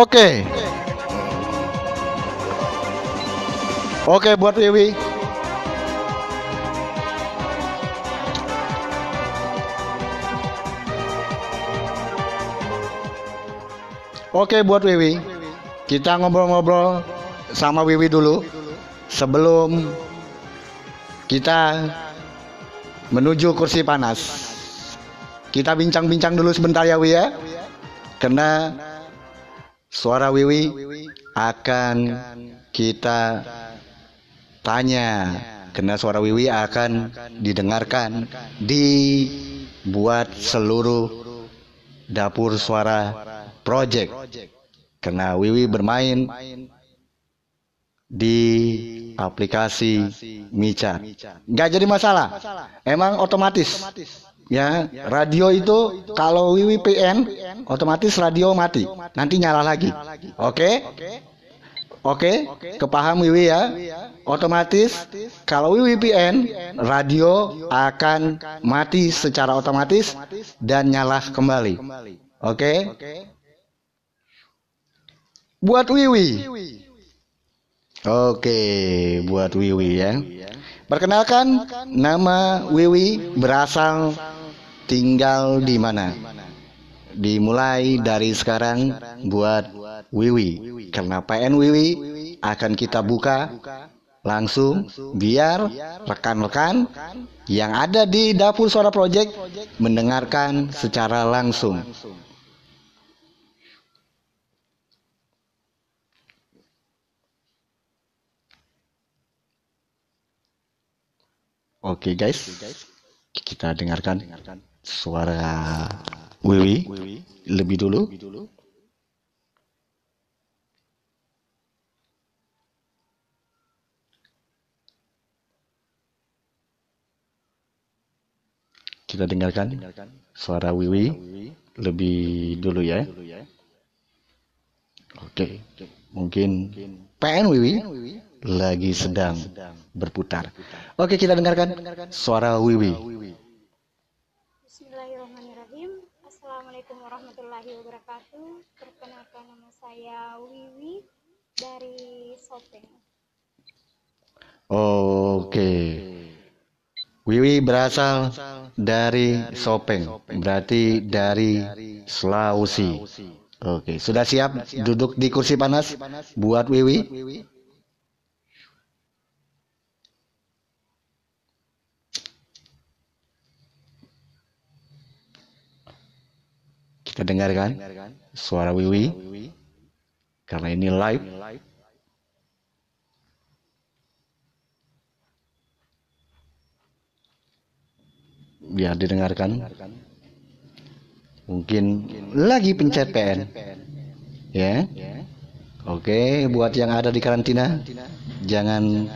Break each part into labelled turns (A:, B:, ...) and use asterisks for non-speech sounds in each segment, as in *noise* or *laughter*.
A: Oke. Oke buat Wiwi. Oke buat Wiwi. Kita ngobrol-ngobrol sama Wiwi dulu sebelum kita menuju kursi panas. Kita bincang-bincang dulu sebentar ya Wiwi ya. Karena suara Wiwi akan kita tanya. Karena suara Wiwi akan didengarkan dibuat seluruh dapur suara project. Karena Wiwi bermain di aplikasi Micat nggak jadi masalah. Emang otomatis ya radio itu kalau Wiwi PN otomatis radio mati. nanti nyala lagi. oke? Oke, kepaham Wiwi ya. Otomatis kalau Wiwi PN radio akan mati secara otomatis dan nyala kembali. Oke. Buat Wiwi. Oke, buat Wiwi ya. Perkenalkan nama Wiwi berasal tinggal di mana? Dimulai dari sekarang buat Wiwi. Karena PN Wiwi akan kita buka langsung biar rekan-rekan yang ada di dapur suara project mendengarkan secara langsung. Oke guys, kita dengarkan suara Wiwi? Lebih dulu. Kita dengarkan suara Wiwi lebih dulu ya. Oke, mungkin PN Wiwi lagi sedang berputar. Oke, kita dengarkan suara Wiwi.
B: Bismillahirrahmanirrahim. Assalamualaikum warahmatullahi wabarakatuh. Perkenalkan nama saya Wiwi dari Sopeng.
A: Oke. Wiwi berasal dari Sopeng, berarti dari Sulawesi. Oke, sudah siap duduk di kursi panas buat Wiwi? Kita dengarkan suara Wiwi karena ini live. biar didengarkan. Mungkin lagi pencet PN. Ya. Oke, buat yang ada di karantina, jangan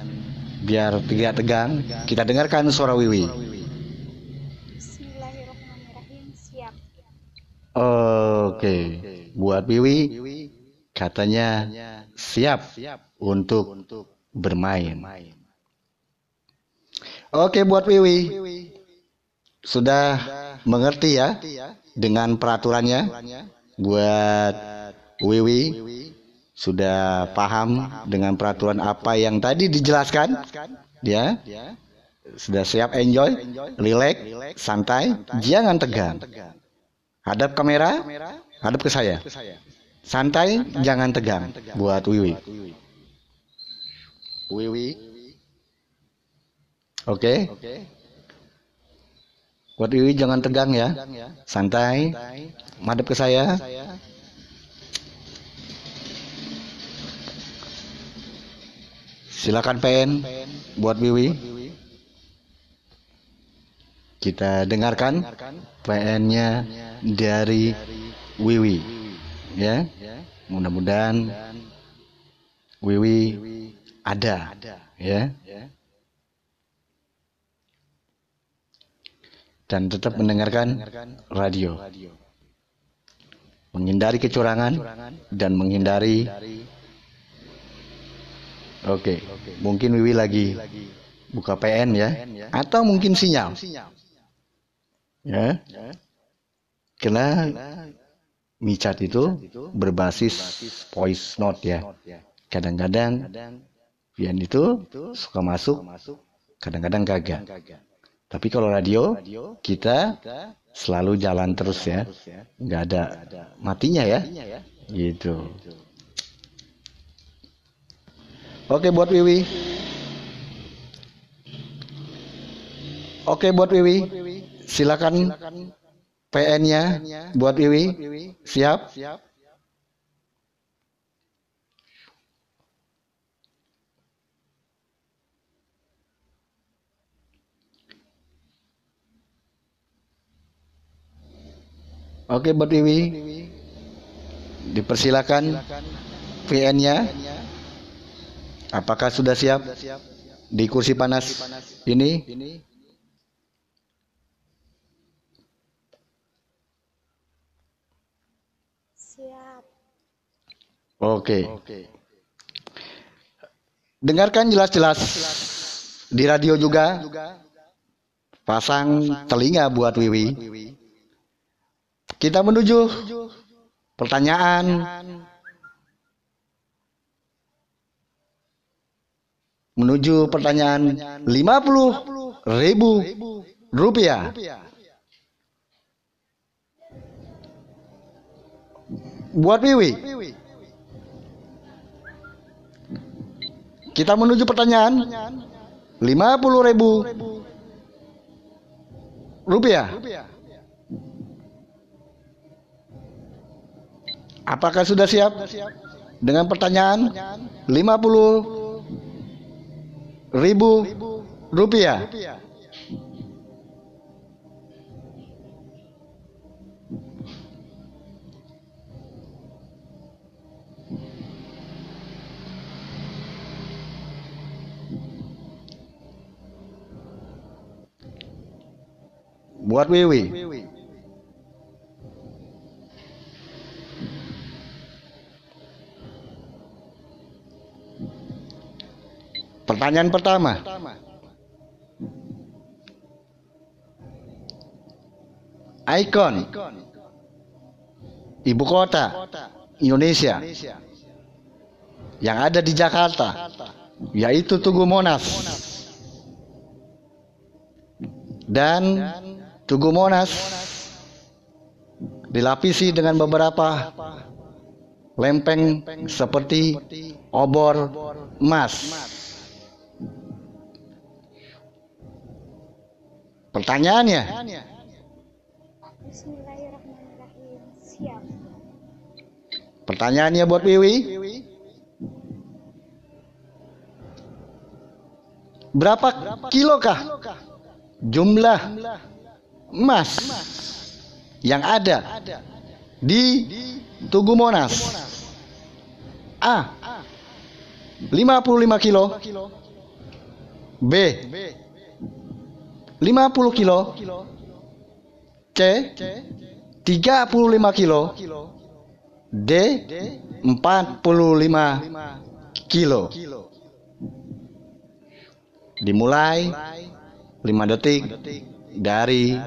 A: biar tidak tegang. Kita dengarkan suara Wiwi. Oke, buat Wiwi katanya siap untuk bermain. Oke, buat Wiwi sudah mengerti ya dengan peraturannya? Buat Wiwi sudah paham dengan peraturan apa yang tadi dijelaskan? Ya sudah siap enjoy relax santai jangan tegang hadap kamera hadap ke saya santai jangan tegang buat Wiwi Wiwi oke Buat Wiwi jangan tegang ya. Santai. Madep ke saya. Silakan PN buat Wiwi. Kita dengarkan PN-nya dari Wiwi. Ya. Mudah-mudahan Wiwi ada ya. dan tetap mendengarkan radio. Menghindari kecurangan dan menghindari Oke, mungkin Wiwi lagi buka PN ya atau mungkin sinyal. Ya. Karena micat itu berbasis voice note ya. Kadang-kadang pian itu suka masuk, kadang-kadang gagal. Tapi kalau radio kita selalu jalan terus ya, nggak ada matinya ya, gitu. Oke buat Wiwi. Oke buat Wiwi. Silakan PN-nya buat Wiwi. Siap? Oke buat Wiwi. Dipersilakan VN-nya. Apakah sudah siap di kursi panas ini? Oke. Dengarkan jelas-jelas di radio juga. Pasang telinga buat Wiwi. Kita menuju pertanyaan menuju pertanyaan 50 ribu rupiah. Buat Wiwi. Kita menuju pertanyaan 50 ribu rupiah. Apakah sudah siap dengan pertanyaan 50 ribu rupiah? Buat. Pertanyaan pertama. Ikon ibu kota Indonesia yang ada di Jakarta yaitu Tugu Monas. Dan Tugu Monas dilapisi dengan beberapa lempeng seperti obor emas. Pertanyaannya, pertanyaannya buat Wiwi, berapa kilokah jumlah emas yang ada di Tugu Monas? A. 55 kilo B 50 kilo C 35 kilo D 45 kilo Dimulai 5 detik dari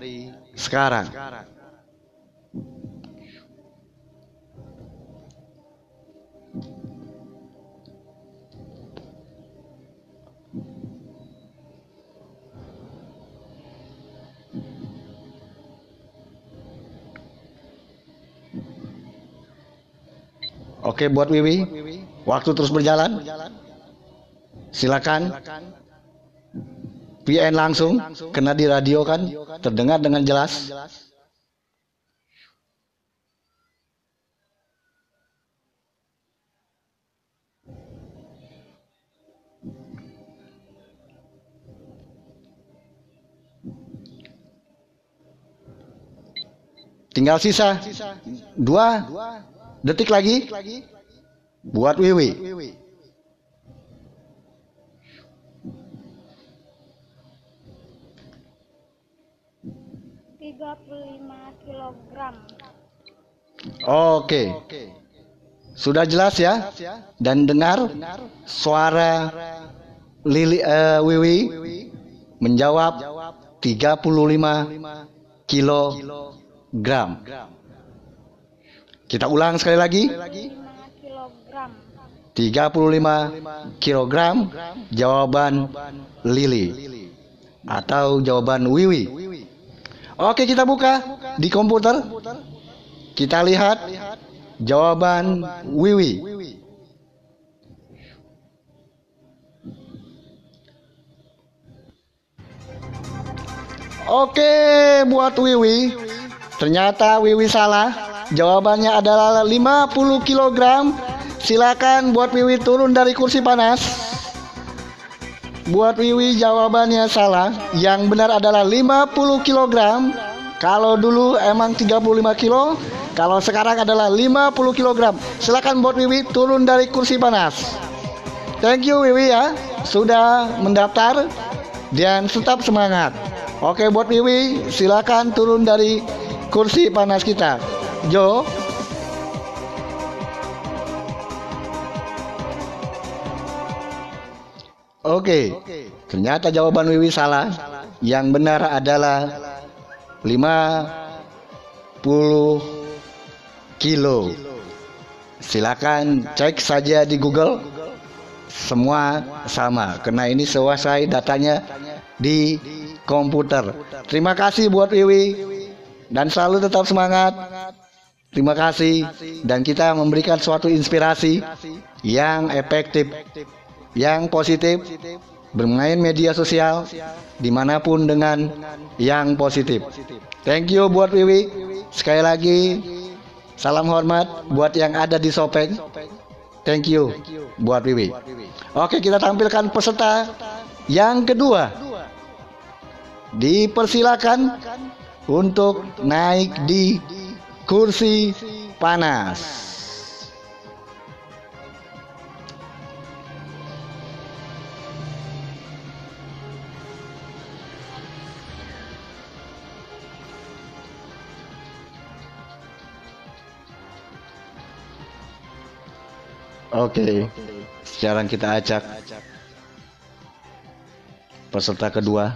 A: sekarang Oke buat Wiwi, waktu terus berjalan. Silakan. PN langsung kena di radio kan, terdengar dengan jelas. Tinggal sisa dua detik lagi buat Wiwi.
B: 35 kilogram.
A: Oke. Sudah jelas ya? Dan dengar suara Lili eh, Wiwi menjawab 35 kilogram. Kita ulang sekali lagi.
B: 5 kilogram.
A: 35 kilogram jawaban Lili atau jawaban Wiwi. Oke, kita buka di komputer. Kita lihat jawaban Wiwi. Oke, buat Wiwi. Ternyata Wiwi salah. Jawabannya adalah 50 kg. Silakan buat Wiwi turun dari kursi panas. Buat Wiwi jawabannya salah. Yang benar adalah 50 kg. Kalau dulu emang 35 kilo, kalau sekarang adalah 50 kg. Silakan buat Wiwi turun dari kursi panas. Thank you Wiwi ya sudah mendaftar dan tetap semangat. Oke buat Wiwi silakan turun dari kursi panas kita. Jo. Oke. Ternyata jawaban Wiwi salah. Yang benar adalah 50 kilo. Silakan cek saja di Google. Semua sama. Karena ini selesai datanya di komputer. Terima kasih buat Wiwi dan selalu tetap semangat. Terima kasih dan kita memberikan suatu inspirasi yang efektif, yang positif, bermain media sosial di mana pun dengan yang positif. Thank you buat Wiwi. Sekali lagi salam hormat buat yang ada di Sopeng. Thank you buat Wiwi. Oke kita tampilkan peserta yang kedua. Dipersilakan untuk naik di kursi panas. Oke, sekarang kita acak peserta kedua.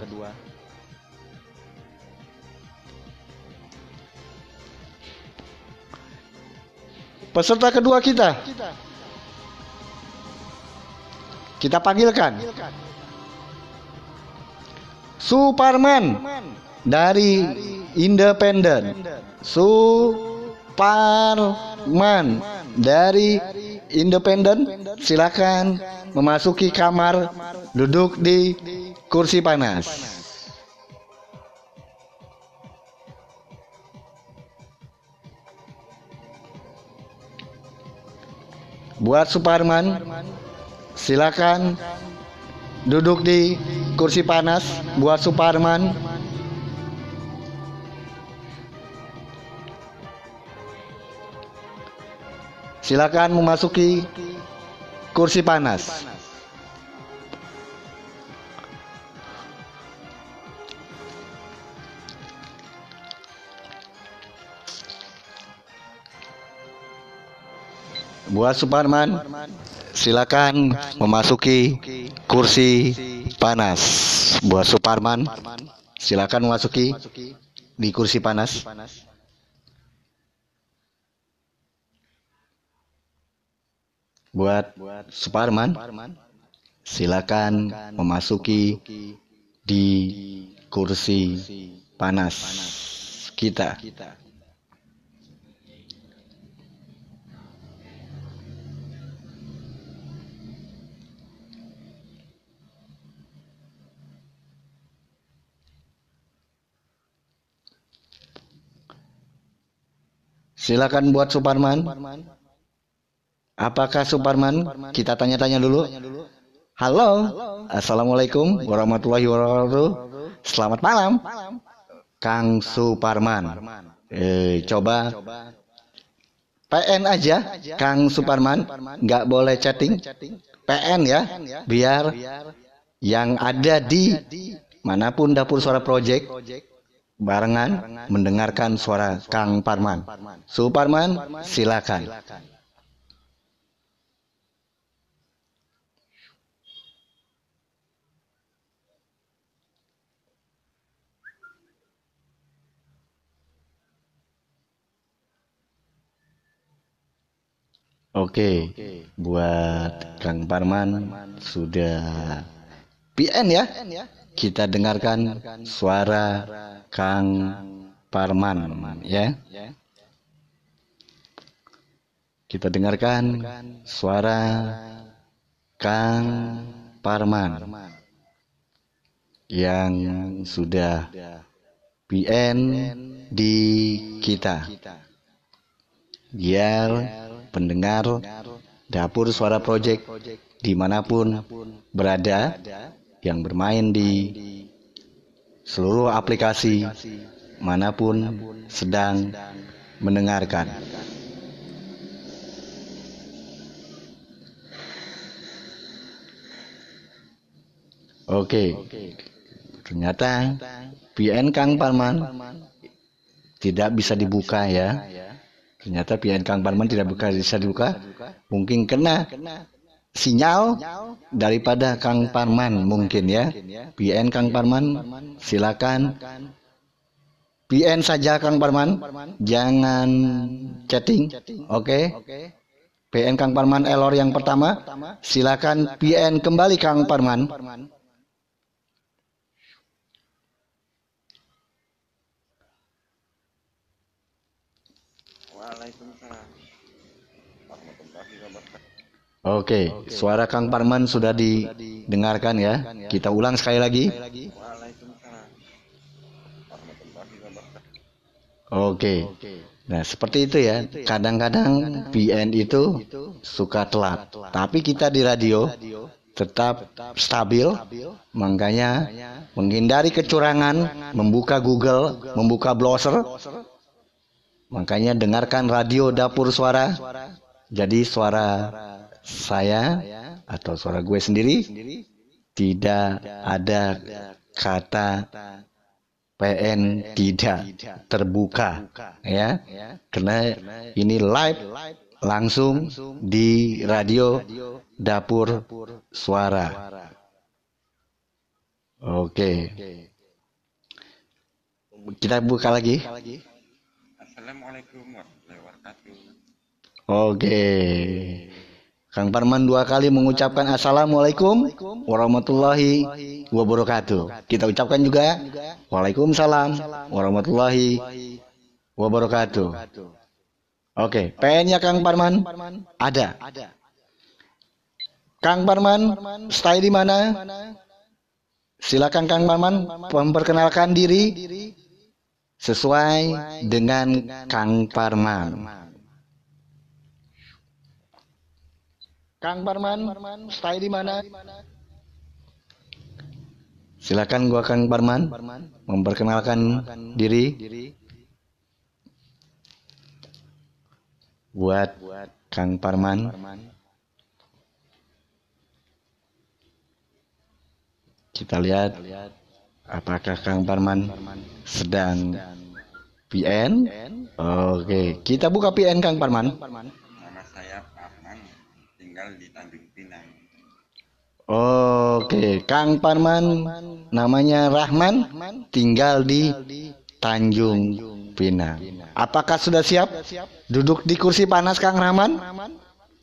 A: Peserta kedua kita. Kita panggilkan. Suparman dari Independen. Suparman dari Independen. Silakan memasuki kamar, duduk di kursi panas. Buat Suparman, silakan duduk di kursi panas. Buat Suparman, silakan memasuki kursi panas. Buat Suparman, silakan memasuki kursi panas. Buat Suparman, silakan memasuki di kursi panas. Buat Suparman, silakan memasuki di kursi panas kita. Silakan buat Suparman. Apakah Suparman? Kita tanya-tanya dulu. Halo. Assalamualaikum warahmatullahi wabarakatuh. Selamat malam. Kang Suparman. Eh, coba PN aja, Kang Suparman. Nggak boleh chatting. PN ya, biar yang ada di mana pun dapur suara project barengan mendengarkan suara Kang Parman. Suparman, silakan. Oke, buat Kang Parman sudah PN ya. Kita dengarkan suara Kang Parman ya. Kita dengarkan suara Kang Parman yang sudah PN di kita. Biar pendengar dapur suara project di mana pun berada yang bermain di seluruh aplikasi mana pun sedang mendengarkan. Oke, ternyata PN Kang Parman tidak bisa dibuka ya. Ternyata PN Kang Parman tidak buka, bisa dibuka. Mungkin kena sinyal daripada Kang Parman mungkin ya. PN Kang Parman silakan PN saja Kang Parman. Jangan chatting. Oke. PN Kang Parman error yang pertama. Silakan PN kembali Kang Parman.
C: Waalaikumsalam.
A: Oke, suara Kang Parman sudah didengarkan ya. Kita ulang sekali lagi. Oke. Nah, seperti itu ya. Kadang-kadang PN itu suka telat. Tapi kita di radio tetap stabil. Makanya menghindari kecurangan, membuka Google, membuka browser. Makanya dengarkan radio dapur suara. Jadi suara saya atau suara gue sendiri tidak ada kata PN tidak terbuka ya. Karena ini live langsung di radio dapur suara. Oke. Kita buka lagi
C: Assalamualaikum warahmatullahi wabarakatuh.
A: oke Kang Parman dua kali mengucapkan Assalamualaikum warahmatullahi wabarakatuh. Kita ucapkan juga Waalaikumsalam warahmatullahi wabarakatuh. Oke, PN-nya Kang Parman ada. Kang Parman, stay di mana? Silakan Kang Parman memperkenalkan diri sesuai dengan Kang Parman. Kang Parman, stay di mana? Silakan gua Kang Parman memperkenalkan diri buat Kang Parman. Kita lihat apakah Kang Parman sedang PN? Oke, kita buka PN Kang Parman.
C: Nama saya Ahmad, tinggal di Tanjung Pinang.
A: Oke, Kang Parman namanya Rahman, tinggal di Tanjung Pinang. Apakah sudah siap duduk di kursi panas Kang Rahman?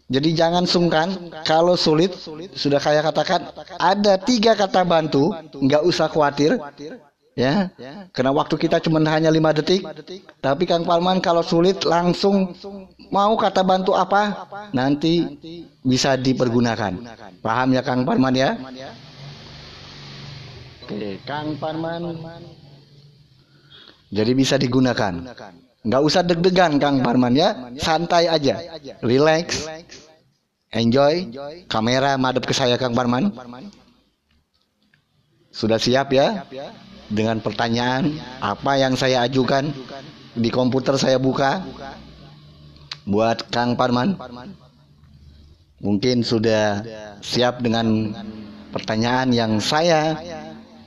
A: Jadi jangan sungkan kalau sulit sudah saya katakan ada tiga kata bantu, nggak usah khawatir ya. Karena waktu kita cuma hanya lima detik tapi Kang Parman kalau sulit langsung mau kata bantu apa nanti bisa dipergunakan. Paham ya Kang Parman ya? Oke Kang Parman jadi bisa digunakan nggak usah deg-degan Kang Parman ya. santai aja. Relax. Enjoy. Kamera madep ke saya Kang Parman. Sudah siap ya? Dengan pertanyaan apa yang saya ajukan di komputer saya buka? Buat Kang Parman. Mungkin sudah siap dengan pertanyaan yang saya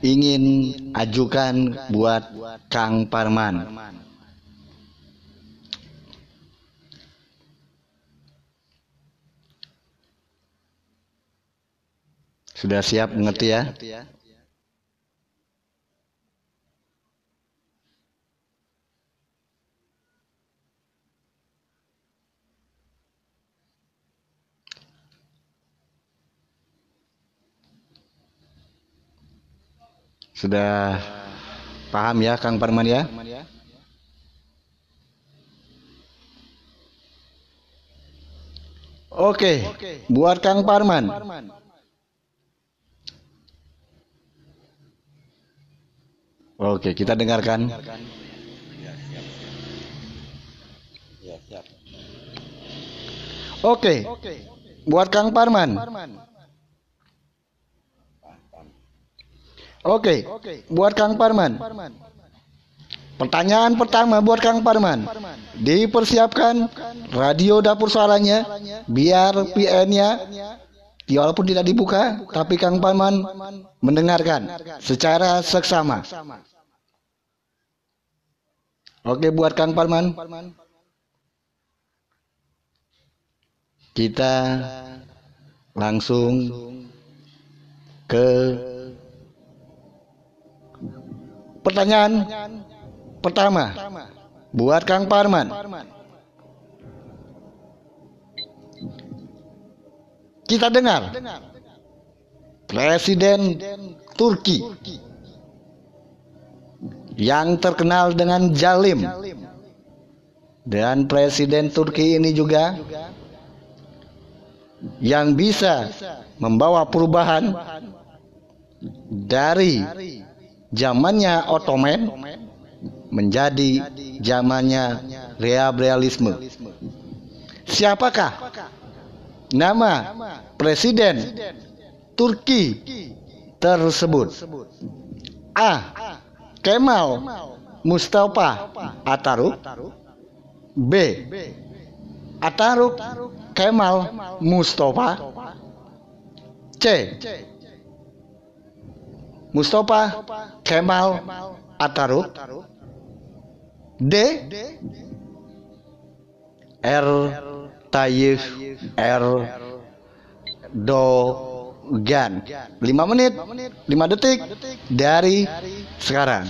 A: ingin ajukan buat Kang Parman Sudah siap ya? ngerti ya? Sudah paham ya Kang Parman ya? ya? Oke, buat Kang Parman. Oke, kita dengarkan.
C: Ya, siap. Ya, siap.
A: Oke, buat Kang Parman. Oke, buat Kang Parman. Pertanyaan pertama buat Kang Parman. Dipersiapkan radio dapur suaranya biar PN-nya ya walaupun tidak dibuka tapi Kang Parman mendengarkan secara seksama. Oke buat Kang Parman. Kita langsung ke pertanyaan pertama buat Kang Parman. Kita dengar Presiden Turki yang terkenal dengan Jalim dan Presiden Turki ini juga yang bisa membawa perubahan dari zamannya Ottoman menjadi zamannya realisme. Siapakah nama presiden Turki tersebut? A. Kemal Mustafa Atatürk B. Atatürk Kemal Mustafa C. Mustafa Kemal Atatürk D. R. Tayyip Erdogan 5 menit 5 detik dari sekarang.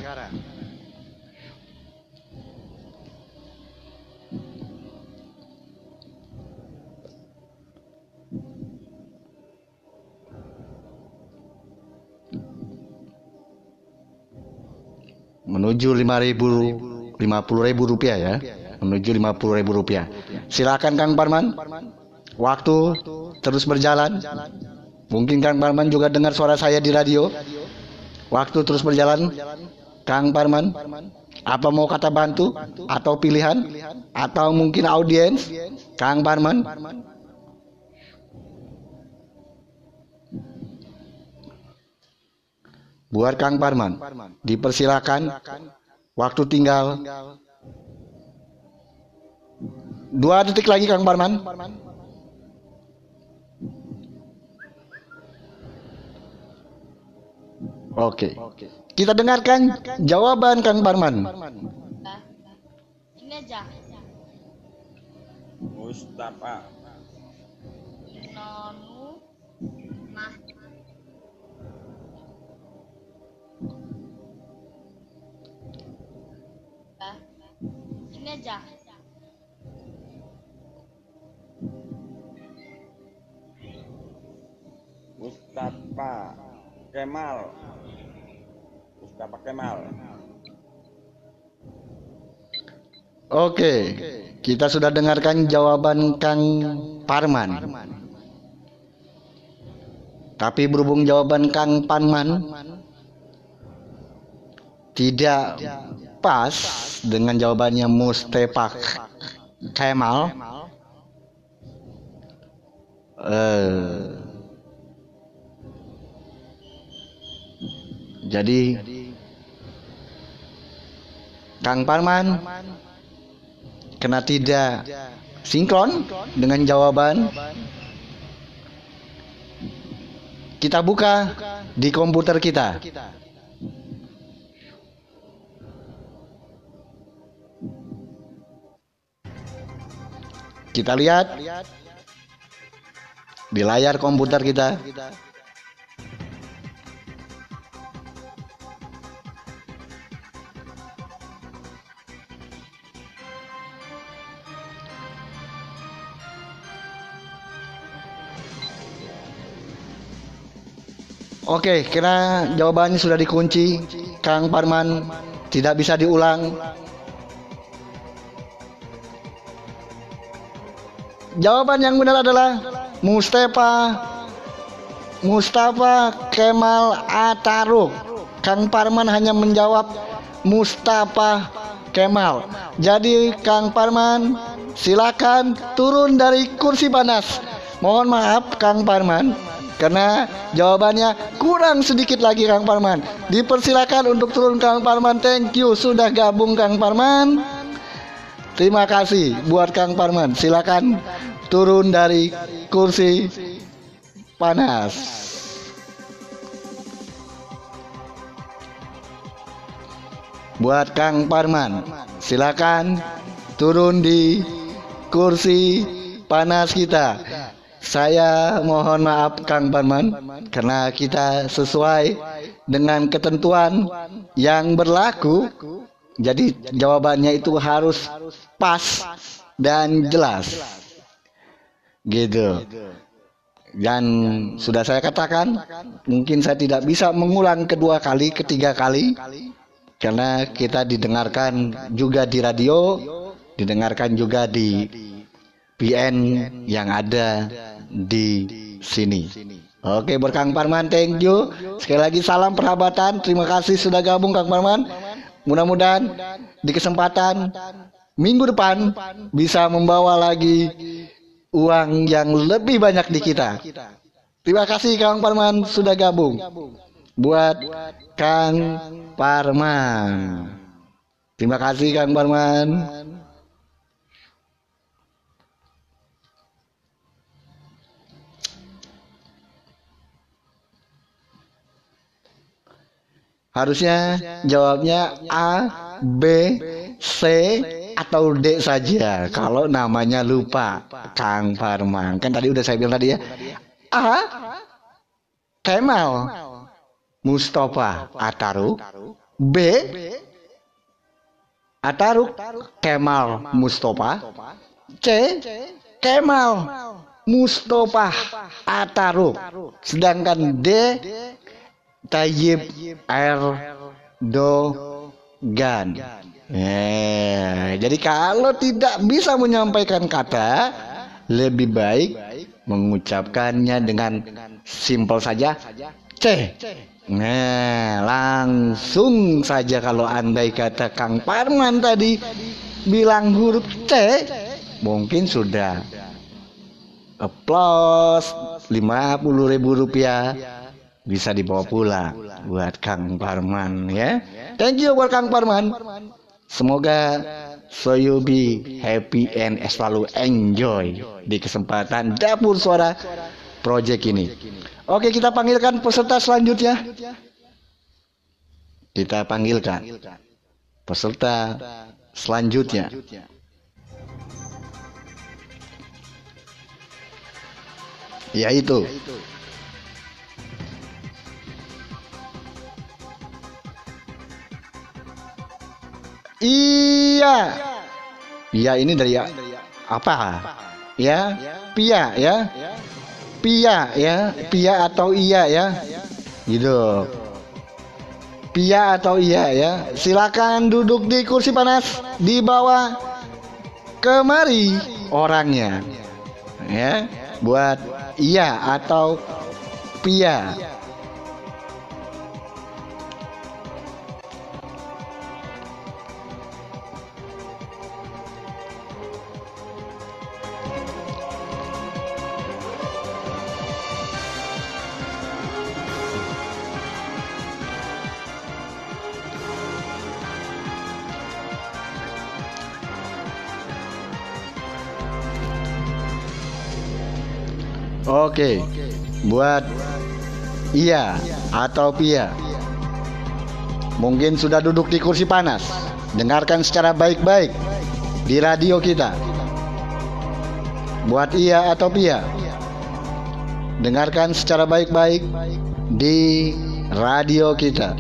A: Menuju 5000 ribu rupiah ya. Menuju 50 ribu rupiah. Silakan Kang Parman. Waktu terus berjalan mungkin Kang Parman juga dengar suara saya di radio. Waktu terus berjalan Kang Parman apa mau kata bantu atau pilihan atau mungkin audiens? Kang Parman. Buat Kang Parman dipersilakan. Waktu tinggal. Dua detik lagi Kang Parman Oke kita dengarkan jawaban Kang Parman
B: Ini aja.
C: Mustafa
B: Nonu. Nah. Nah. Ini aja.
C: Mustafa Kemal. Mustafa Kemal.
A: Oke kita sudah dengarkan jawaban Kang Parman. Tapi berhubung jawaban Kang Parman tidak pas dengan jawabannya Mustafa Kemal eh, jadi Kang Parman kena tidak sinkron dengan jawaban. Kita buka di komputer kita. Kita lihat di layar komputer kita Oke, kira jawabannya sudah dikunci. Kang Parman tidak bisa diulang. Jawaban yang benar adalah Mustafa Mustafa Kemal Ataruk. Kang Parman hanya menjawab Mustafa Kemal. Jadi Kang Parman silakan turun dari kursi panas. Mohon maaf Kang Parman karena jawabannya kurang sedikit lagi Kang Parman. Dipersilakan untuk turun Kang Parman. Thank you sudah gabung Kang Parman. Terima kasih buat Kang Parman. Silakan turun dari kursi panas. Buat Kang Parman, silakan turun di kursi panas kita. Saya mohon maaf Kang Parman karena kita sesuai dengan ketentuan yang berlaku. Jadi jawabannya itu harus pas dan jelas. Gitu. Dan sudah saya katakan, mungkin saya tidak bisa mengulang kedua kali, ketiga kali, karena kita didengarkan juga di radio, didengarkan juga di PN yang ada di sini. Oke, buat Kang Parman, thank you. Sekali lagi salam perhabatan. Terima kasih sudah gabung Kang Parman. Mudah-mudahan di kesempatan minggu depan bisa membawa lagi uang yang lebih banyak di kita. Terima kasih Kang Parman sudah gabung. Buat Kang Parman. Terima kasih Kang Parman. Harusnya jawabnya A, B, C, atau D saja. Kalau namanya lupa Kang Parman. Kan tadi udah saya bilang tadi ya. A Kemal. Mustafa Ataruk. B Ataruk Kemal Mustafa. C Kemal Mustafa Ataruk. Sedangkan D Tayyib Erdogan. Eh, jadi kalau tidak bisa menyampaikan kata, lebih baik mengucapkannya dengan simpel saja. C. Nah, langsung saja kalau andai kata Kang Parman tadi bilang huruf C, mungkin sudah applause 50 ribu rupiah bisa dibawa pulang buat Kang Parman ya. Thank you buat Kang Parman. Semoga so you be happy and selalu enjoy di kesempatan dapur suara project ini. Oke, kita panggilkan peserta selanjutnya. Kita panggilkan peserta selanjutnya. Yaitu Iya. Iya ini dari apa? Ya, pia ya. Pia ya, pia atau iya ya. Gitu. Pia atau iya ya. Silakan duduk di kursi panas di bawah kemari orangnya. Ya, buat iya atau pia. Oke, buat iya atau pia. Mungkin sudah duduk di kursi panas. Dengarkan secara baik-baik di radio kita. Buat iya atau pia. Dengarkan secara baik-baik di radio kita.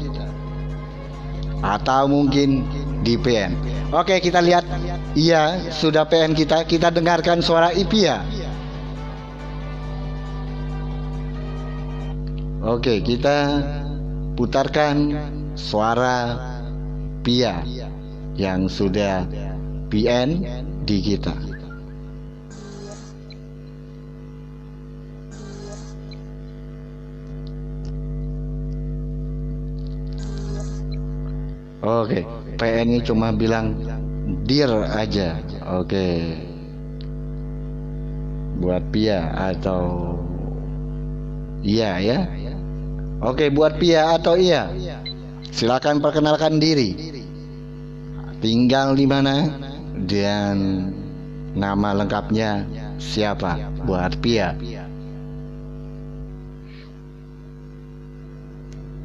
A: Atau mungkin di PN. Oke, kita lihat iya sudah PN kita. Kita dengarkan suara Ipia. Oke, kita putarkan suara Pia yang sudah PN di kita. Oke, PN-nya cuma bilang dir aja. Oke. Buat Pia atau iya ya. Oke, buat Pia atau iya. Silakan perkenalkan diri. Tinggal di mana dan nama lengkapnya siapa buat Pia.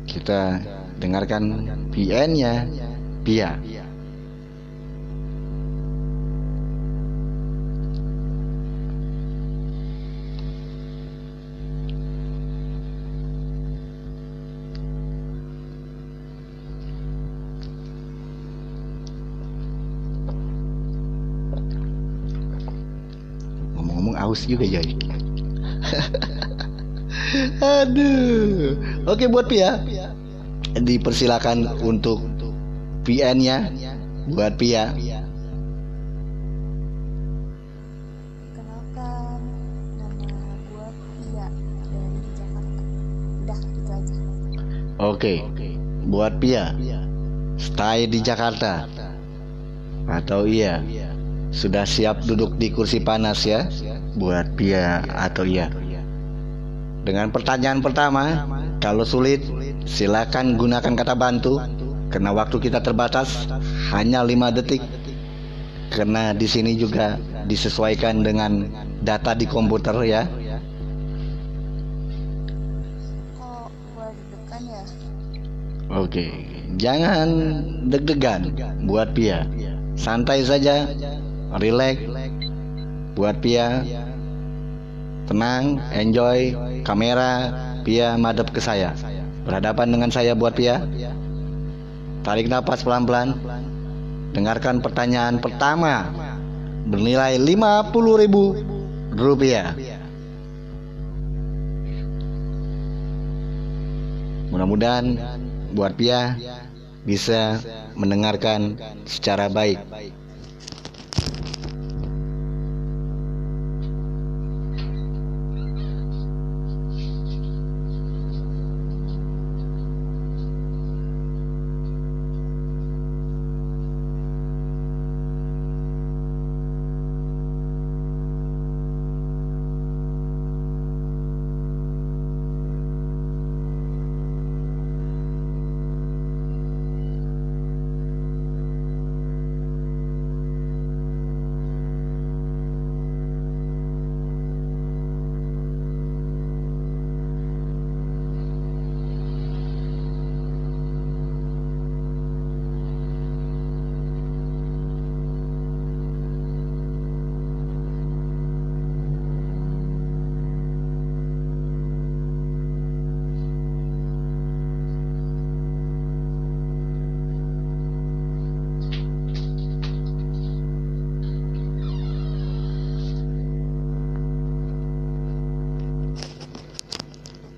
A: Kita dengarkan PN-nya Pia. Aus juga ya. Aduh. Oke buat Pia. Dipersilakan untuk PN-nya buat Pia.
D: Kenalkan, nama gue Pia dari Jakarta. Udah, itu aja.
A: Oke. Buat Pia. Stay di Jakarta. Atau iya. Sudah siap duduk di kursi panas ya? Buat Pia atau iya. Dengan pertanyaan pertama, kalau sulit silakan gunakan kata bantu karena waktu kita terbatas hanya 5 detik. Karena di sini juga disesuaikan dengan data di komputer ya.
D: Kok gue deg-degan ya?
A: Oke, jangan deg-degan buat Pia. Santai saja, relax buat Pia. Tenang, enjoy kamera Pia madep ke saya. Berhadapan dengan saya buat Pia. Tarik nafas pelan-pelan. Dengarkan pertanyaan pertama bernilai 50.000 rupiah. Mudah-mudahan buat Pia bisa mendengarkan secara baik.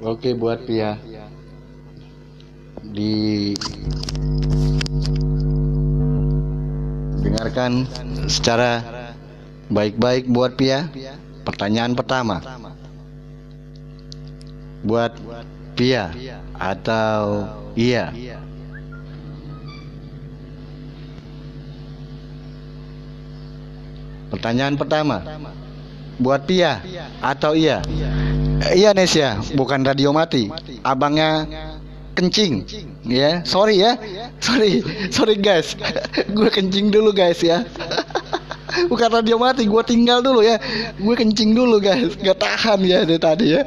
A: Oke buat Pia di dengarkan secara baik-baik buat Pia. Pertanyaan pertama buat Pia atau iya. Pertanyaan pertama buat Pia atau iya. Iya Nesya, bukan radio mati. Abangnya kencing. Ya, sorry ya. Sorry, sorry guys. *laughs* gue kencing dulu guys ya. *laughs* bukan radio mati, gue tinggal dulu ya. Gue kencing dulu guys. Gak tahan ya dari tadi ya.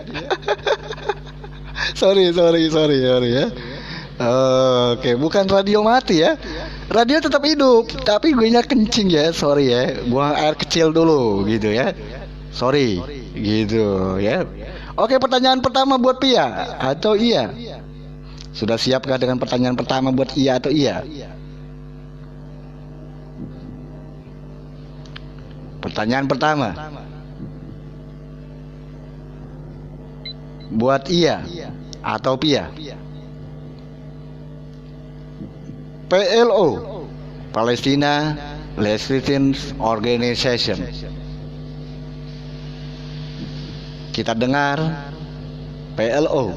A: *laughs* sorry, sorry, sorry, sorry ya. Oke, bukan radio mati ya. Radio tetap hidup, tapi gue nya kencing ya. Sorry ya. Buang air kecil dulu gitu ya. Sorry, gitu ya. Oke, pertanyaan pertama buat Pia atau iya? Sudah siapkah dengan pertanyaan pertama buat iya atau iya? Pertanyaan pertama. Buat iya atau PIA. PLO Palestina Legislation Organization. Kita dengar PLO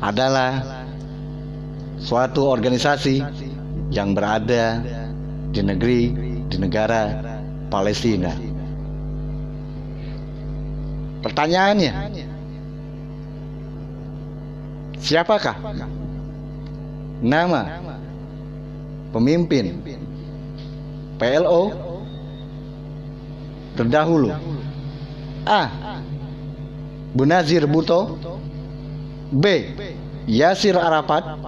A: adalah suatu organisasi yang berada di negeri di negara Palestina. Pertanyaannya, siapakah nama pemimpin PLO terdahulu? A. Bunazir Buto B. Yasir Arafat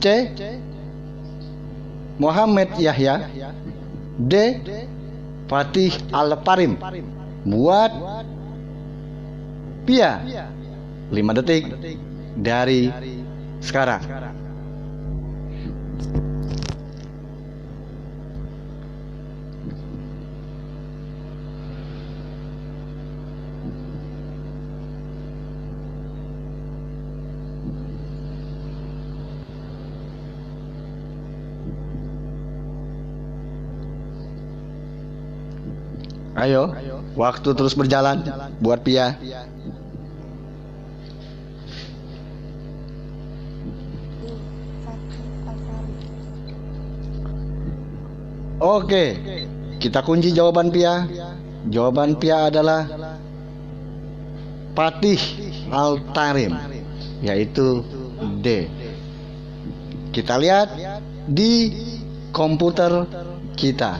A: C. Muhammad Yahya D. Fatih Al-Parim buat Pia 5 detik dari sekarang Ayo, waktu terus berjalan buat Pia. Oke, kita kunci jawaban Pia. Jawaban Pia adalah Patih Al-Tarim, yaitu D. Kita lihat di komputer kita.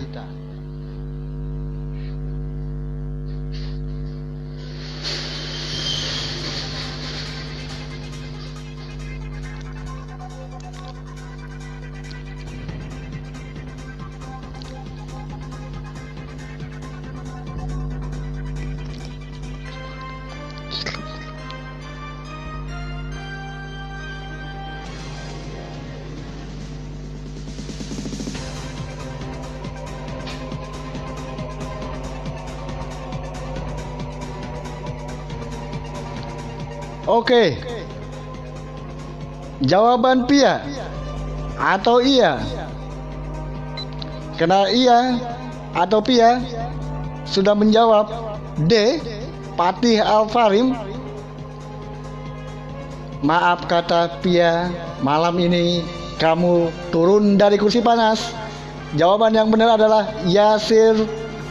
A: Oke. Jawaban Pia atau iya? Karena iya atau Pia sudah menjawab D. Patih Alfarim. Maaf kata Pia, malam ini kamu turun dari kursi panas. Jawaban yang benar adalah Yasir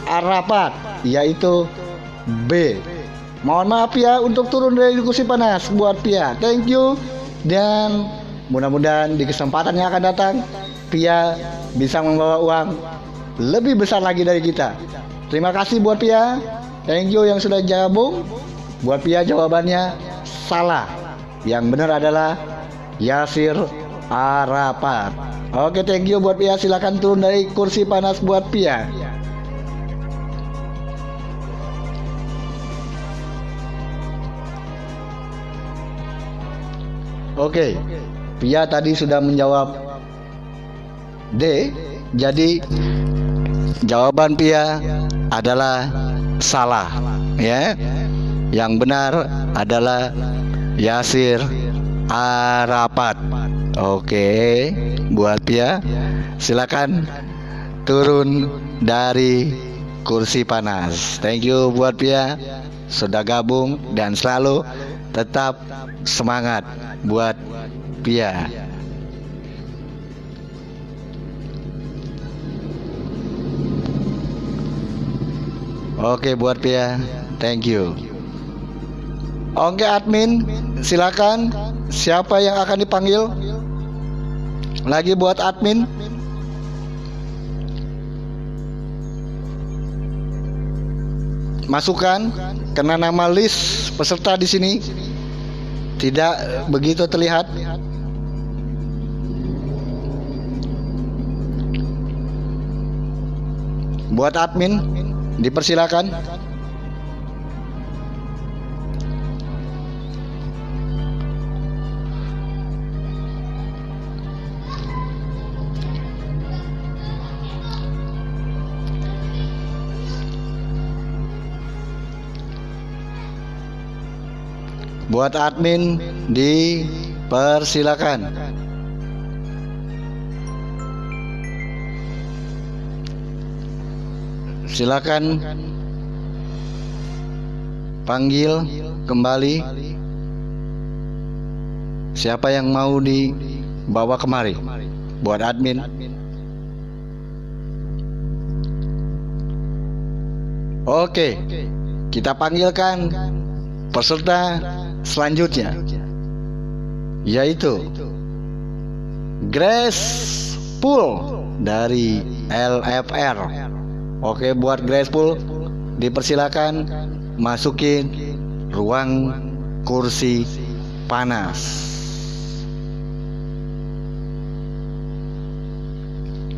A: Arafat, yaitu B. Mohon maaf ya untuk turun dari kursi panas buat Pia. Thank you dan mudah-mudahan di kesempatan yang akan datang Pia bisa membawa uang lebih besar lagi dari kita. Terima kasih buat Pia. Thank you yang sudah gabung. Buat Pia jawabannya salah. Yang benar adalah Yasir Arafat. Oke, thank you buat Pia. Silakan turun dari kursi panas buat Pia. Oke, Pia tadi sudah menjawab D, jadi jawaban Pia adalah salah, ya. Yang benar adalah Yasir Arafat. Oke, buat Pia, silakan turun dari kursi panas. Thank you buat Pia sudah gabung dan selalu tetap semangat buat Pia. Oke buat Pia, thank you. Oke admin, silakan siapa yang akan dipanggil? Lagi buat admin. Masukkan karena nama list peserta di sini tidak begitu terlihat. Buat admin dipersilakan. Buat admin dipersilakan. Silakan panggil kembali siapa yang mau dibawa kemari buat admin. Oke, kita panggilkan peserta selanjutnya yaitu Grace Pool dari LFR. Oke, buat Grace Pool dipersilakan masukin ruang kursi panas.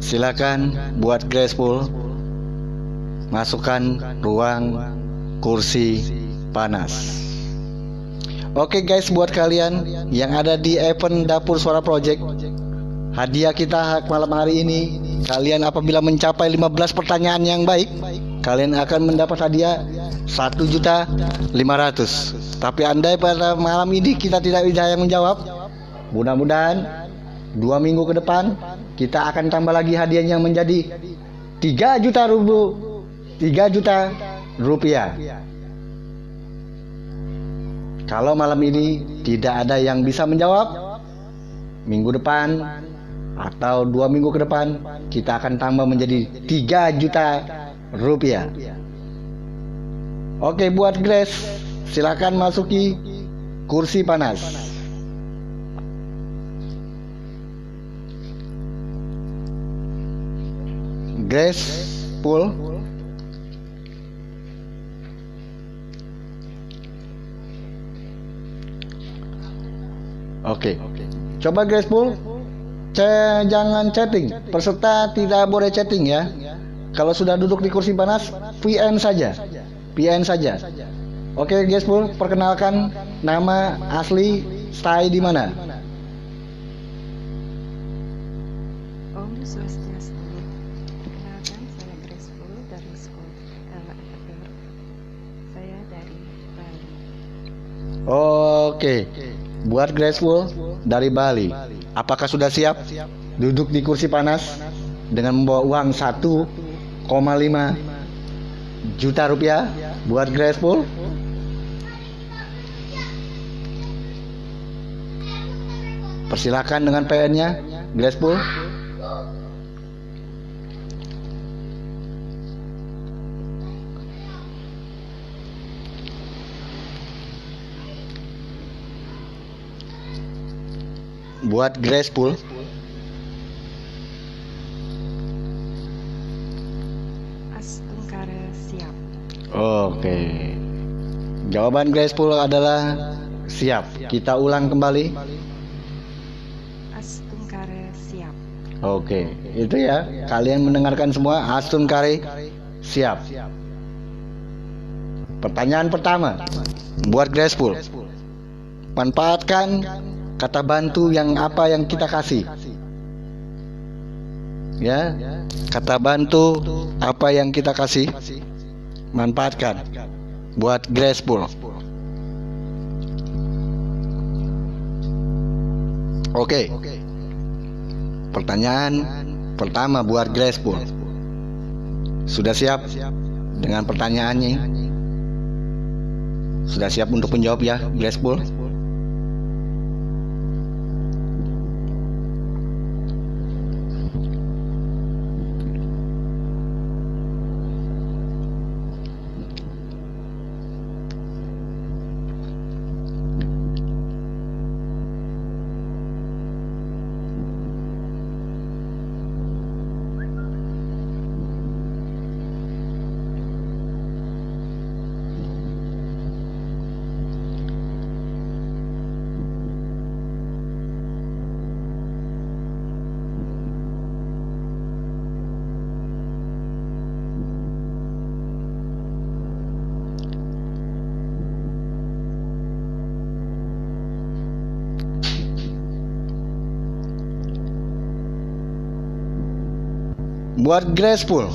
A: Silakan buat Grace Pool masukkan ruang kursi panas. Oke guys, buat kalian yang ada di event Dapur Suara Project, hadiah kita malam hari ini, kalian apabila mencapai 15 pertanyaan yang baik, kalian akan mendapat hadiah 1 juta 500. Tapi andai pada malam ini kita tidak bisa yang menjawab, mudah-mudahan dua minggu ke depan kita akan tambah lagi hadiahnya menjadi 3 juta rupiah 3 juta rupiah. Kalau malam ini tidak ada yang bisa menjawab, minggu depan atau dua minggu ke depan kita akan tambah menjadi 3 juta rupiah. Oke buat Grace, silakan masuki kursi panas. Grace Pool Oke. Coba guys, Pool. C jangan chatting. Peserta tidak boleh chatting ya. Kalau sudah duduk di kursi panas, VN saja. VN saja. Oke, guys, Pool. Perkenalkan nama asli stay di mana?
D: Om Swastiastu. Perkenalkan saya Grace Pool dari sekolah LFR. Saya dari Bali.
A: Oke. Buat Graceful dari Bali. Apakah sudah siap duduk di kursi panas dengan membawa uang 1,5 juta rupiah buat Graceful? Persilakan dengan PN-nya, Graceful. Buat Graceful.
D: Astungkara siap.
A: Oke. Jawaban Graceful adalah siap. Kita ulang kembali.
D: Astungkara siap.
A: Oke, itu ya. Kalian mendengarkan semua Astun Kare siap. Pertanyaan pertama buat Graceful. Manfaatkan kata bantu yang apa yang kita kasih. Ya, kata bantu apa yang kita kasih. Manfaatkan buat Graceful. Oke. Pertanyaan pertama buat Graceful. Sudah siap dengan pertanyaannya? Sudah siap untuk menjawab ya, Graceful? Buat Graceful.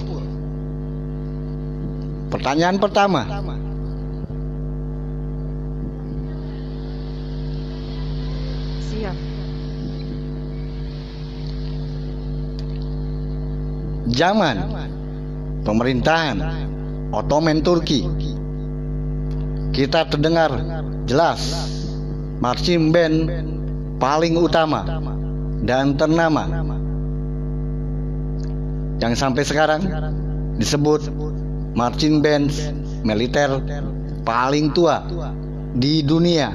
A: Pertanyaan pertama.
E: Siap.
A: Zaman pemerintahan Ottoman Turki. Kita terdengar jelas marching band paling utama dan ternama yang sampai sekarang disebut marching band militer paling tua di dunia.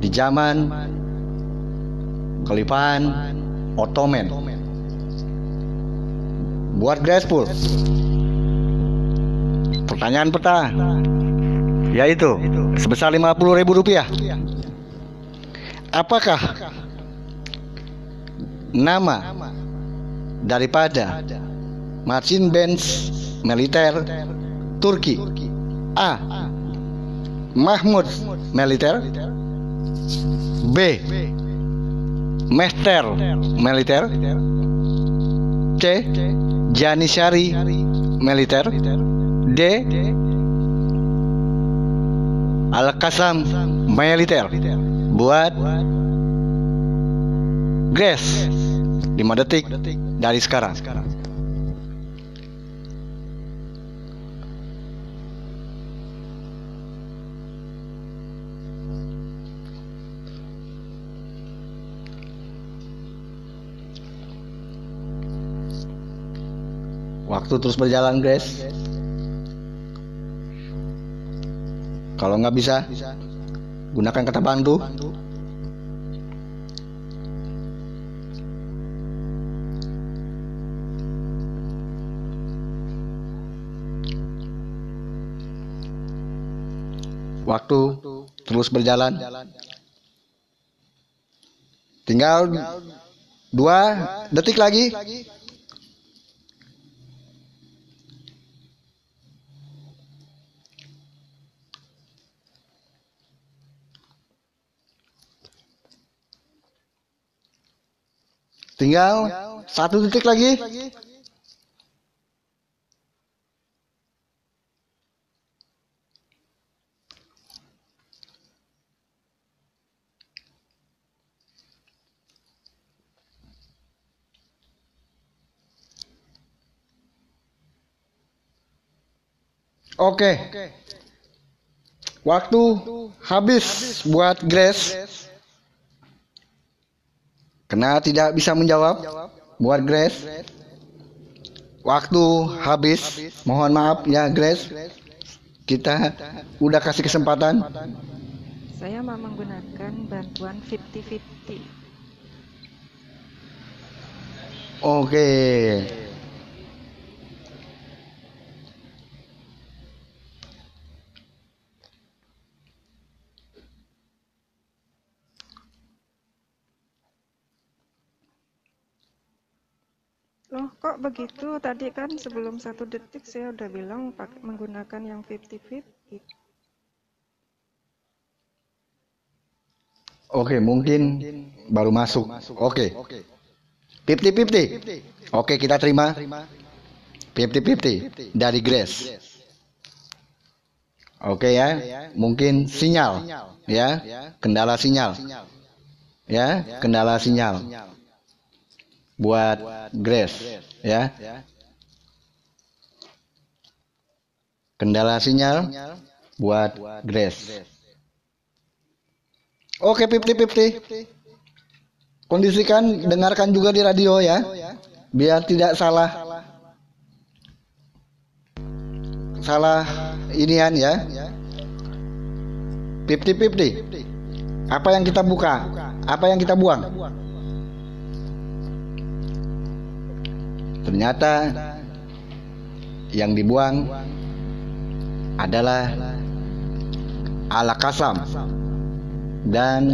A: Di zaman Kelipahan Ottoman. Buat Graspur pertanyaan peta yaitu sebesar 50 ribu rupiah. Apakah nama. Daripada marching bands militer Turki. A. Mahmud militer B. Mester militer C. Janishari militer D. Al-Qasam militer. Buat Grace 5 detik dari sekarang Waktu terus berjalan, Grace. Kalau nggak bisa, gunakan kata bantu. Waktu terus berjalan. Tinggal dua detik lagi. Tinggal satu detik lagi. Oke. Waktu habis buat Grace. Karena tidak bisa menjawab buat Grace. Waktu habis. Mohon maaf ya Grace. Kita udah kasih kesempatan.
E: Saya mau menggunakan bantuan 50-50.
A: Oke.
E: Loh, kok begitu? Tadi kan sebelum satu detik saya udah bilang pakai menggunakan yang 50-50.
A: Oke, mungkin baru masuk. Oke. 50-50. Oke, kita terima 50-50 dari Grace. Oke ya, mungkin sinyal ya, kendala sinyal. Ya, kendala sinyal. Buat Grace ya. Kendala sinyal buat Grace. Oke, 50-50. Kondisikan, dengarkan juga di radio ya. Biar tidak salah. Salah inian ya. 50-50. Apa yang kita buka? Apa yang kita buang? Ternyata yang dibuang adalah ala kasam dan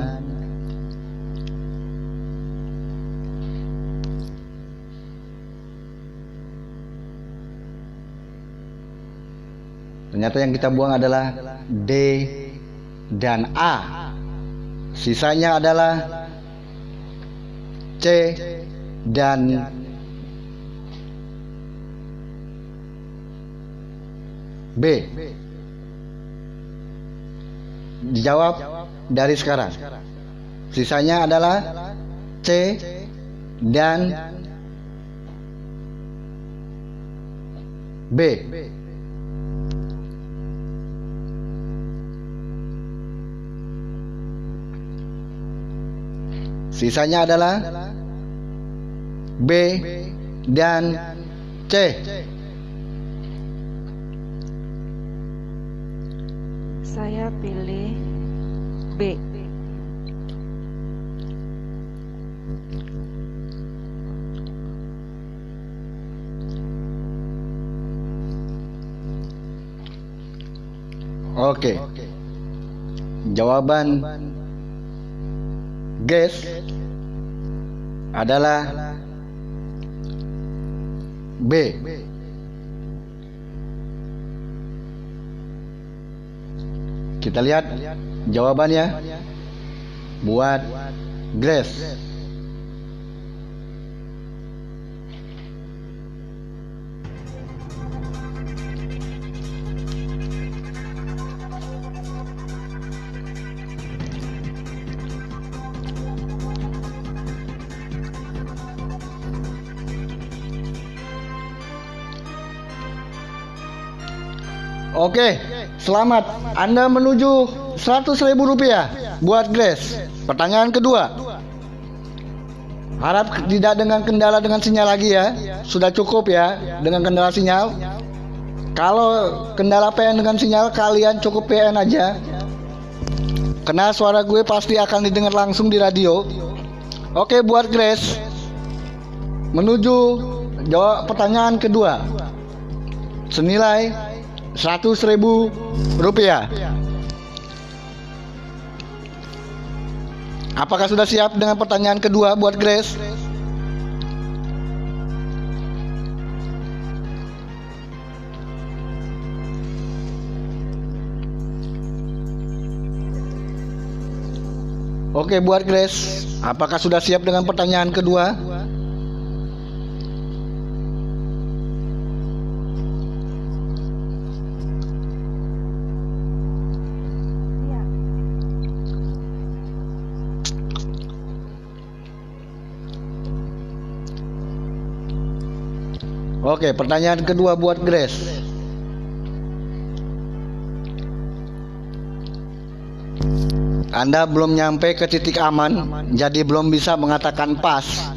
A: ternyata yang kita buang adalah D dan A. Sisanya adalah C dan B dijawab dari sekarang. Sisanya adalah C dan B. Sisanya adalah B dan C.
E: Saya pilih B.
A: Oke. Jawaban guess adalah B. Kita lihat jawabannya buat Grace. Oke, selamat. Anda menuju 100 ribu rupiah buat Grace. Pertanyaan kedua. Harap tidak dengan kendala dengan sinyal lagi ya. Sudah cukup ya dengan kendala sinyal. Kalau kendala PN dengan sinyal kalian cukup PN aja. Karena suara gue pasti akan didengar langsung di radio. Oke buat Grace. Menuju jawab pertanyaan kedua. Senilai 100 ribu rupiah. Apakah sudah siap dengan pertanyaan kedua buat Grace? Oke buat Grace, apakah sudah siap dengan pertanyaan kedua? Oke, pertanyaan kedua buat Grace. Anda belum nyampe ke titik aman, jadi belum bisa mengatakan pas.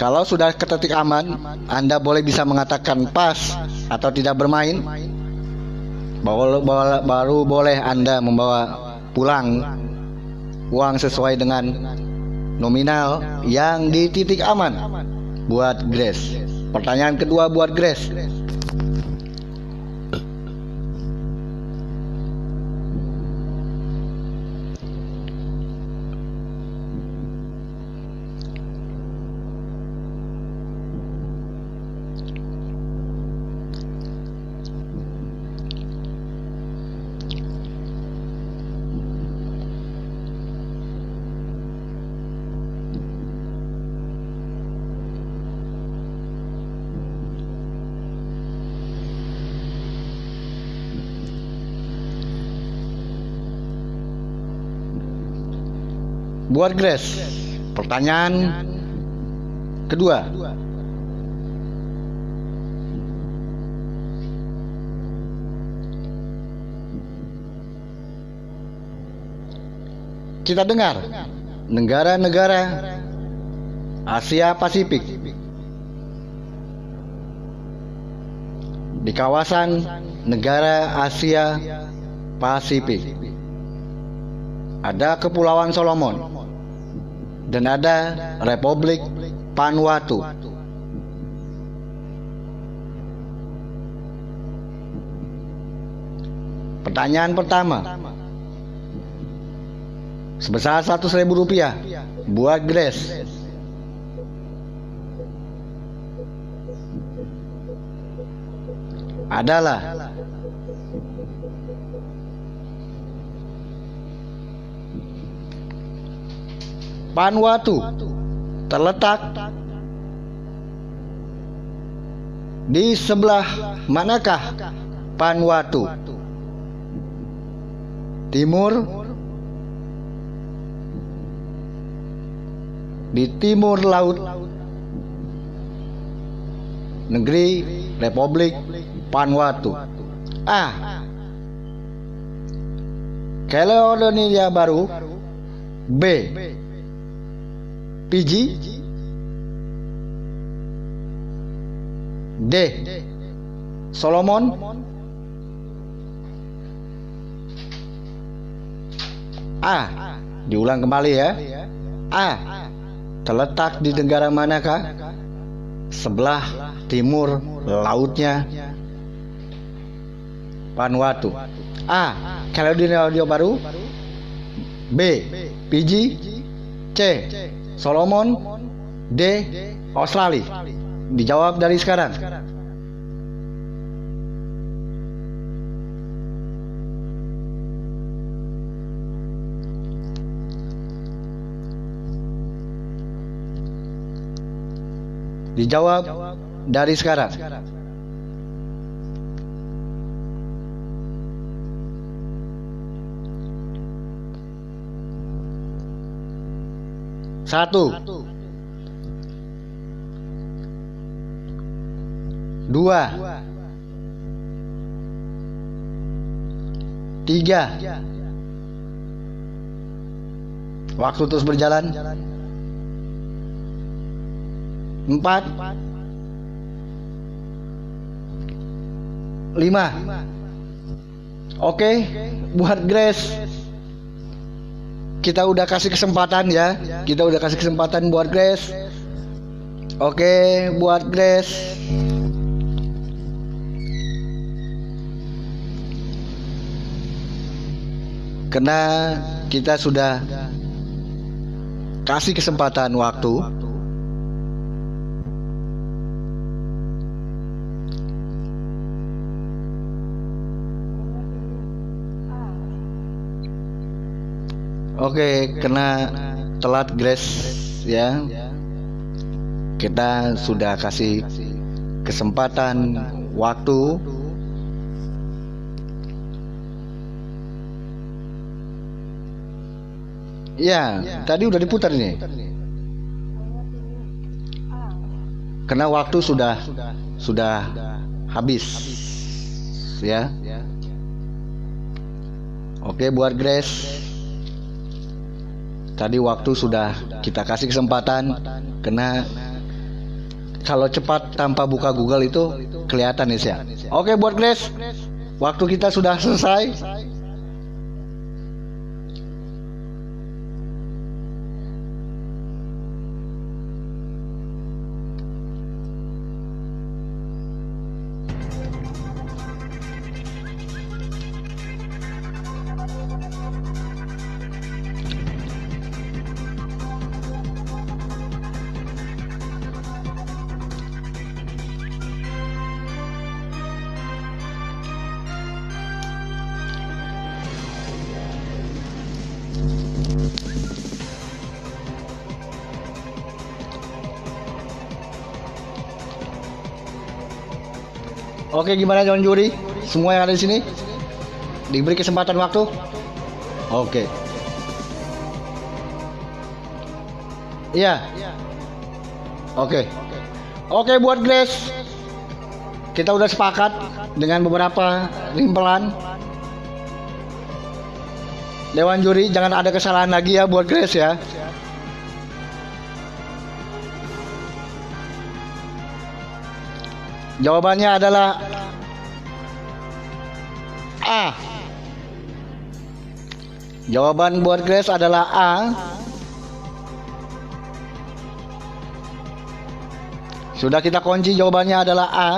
A: Kalau sudah ke titik aman, Anda boleh bisa mengatakan pas atau tidak bermain. Baru, baru, boleh Anda membawa pulang uang sesuai dengan nominal yang di titik aman buat Grace. Pertanyaan kedua buat Grace. Buat Grace. Pertanyaan kedua. Kita dengar negara-negara Asia Pasifik di kawasan negara Asia Pasifik ada Kepulauan Solomon dan ada Republik Vanuatu. Pertanyaan pertama sebesar 100 ribu rupiah buat Grace. Adalah Vanuatu terletak di sebelah manakah Vanuatu? Timur di timur laut negeri Republik Vanuatu. A. Kaledonia Baru B. Fiji. D. Solomon. A. Diulang kembali ya. A. Terletak di negara manakah? Sebelah timur lautnya Vanuatu. A. Caledonia Baru. B. Fiji. C. Solomon. D. Australia. Dijawab dari sekarang. Dijawab dari sekarang. Satu. Dua. Tiga. Waktu terus berjalan. Empat. Lima. Oke, buat Grace. Kita udah kasih kesempatan ya. Kita udah kasih kesempatan buat Grace. Oke, buat Grace. Karena kita sudah kasih kesempatan waktu Oke, kena telat Grace ya. Kita sudah kasih kesempatan waktu Ya, tadi udah diputar ini. Karena waktu sudah sudah habis. Ya. Oke, buat Grace. Tadi waktu sudah kita kasih kesempatan karena kalau cepat tanpa buka Google itu kelihatan ya. Oke buat Grace, waktu kita sudah selesai. Oke, gimana John Juri? Semua yang ada di sini diberi kesempatan waktu? Oke. Iya. Oke. Oke buat Grace. Kita udah sepakat dengan beberapa rimpelan. Dewan juri jangan ada kesalahan lagi ya buat Grace ya. Jawabannya adalah Jawaban buat Grace adalah A. Sudah kita kunci jawabannya adalah A.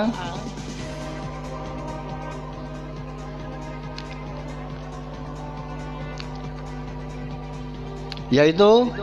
A: Yaitu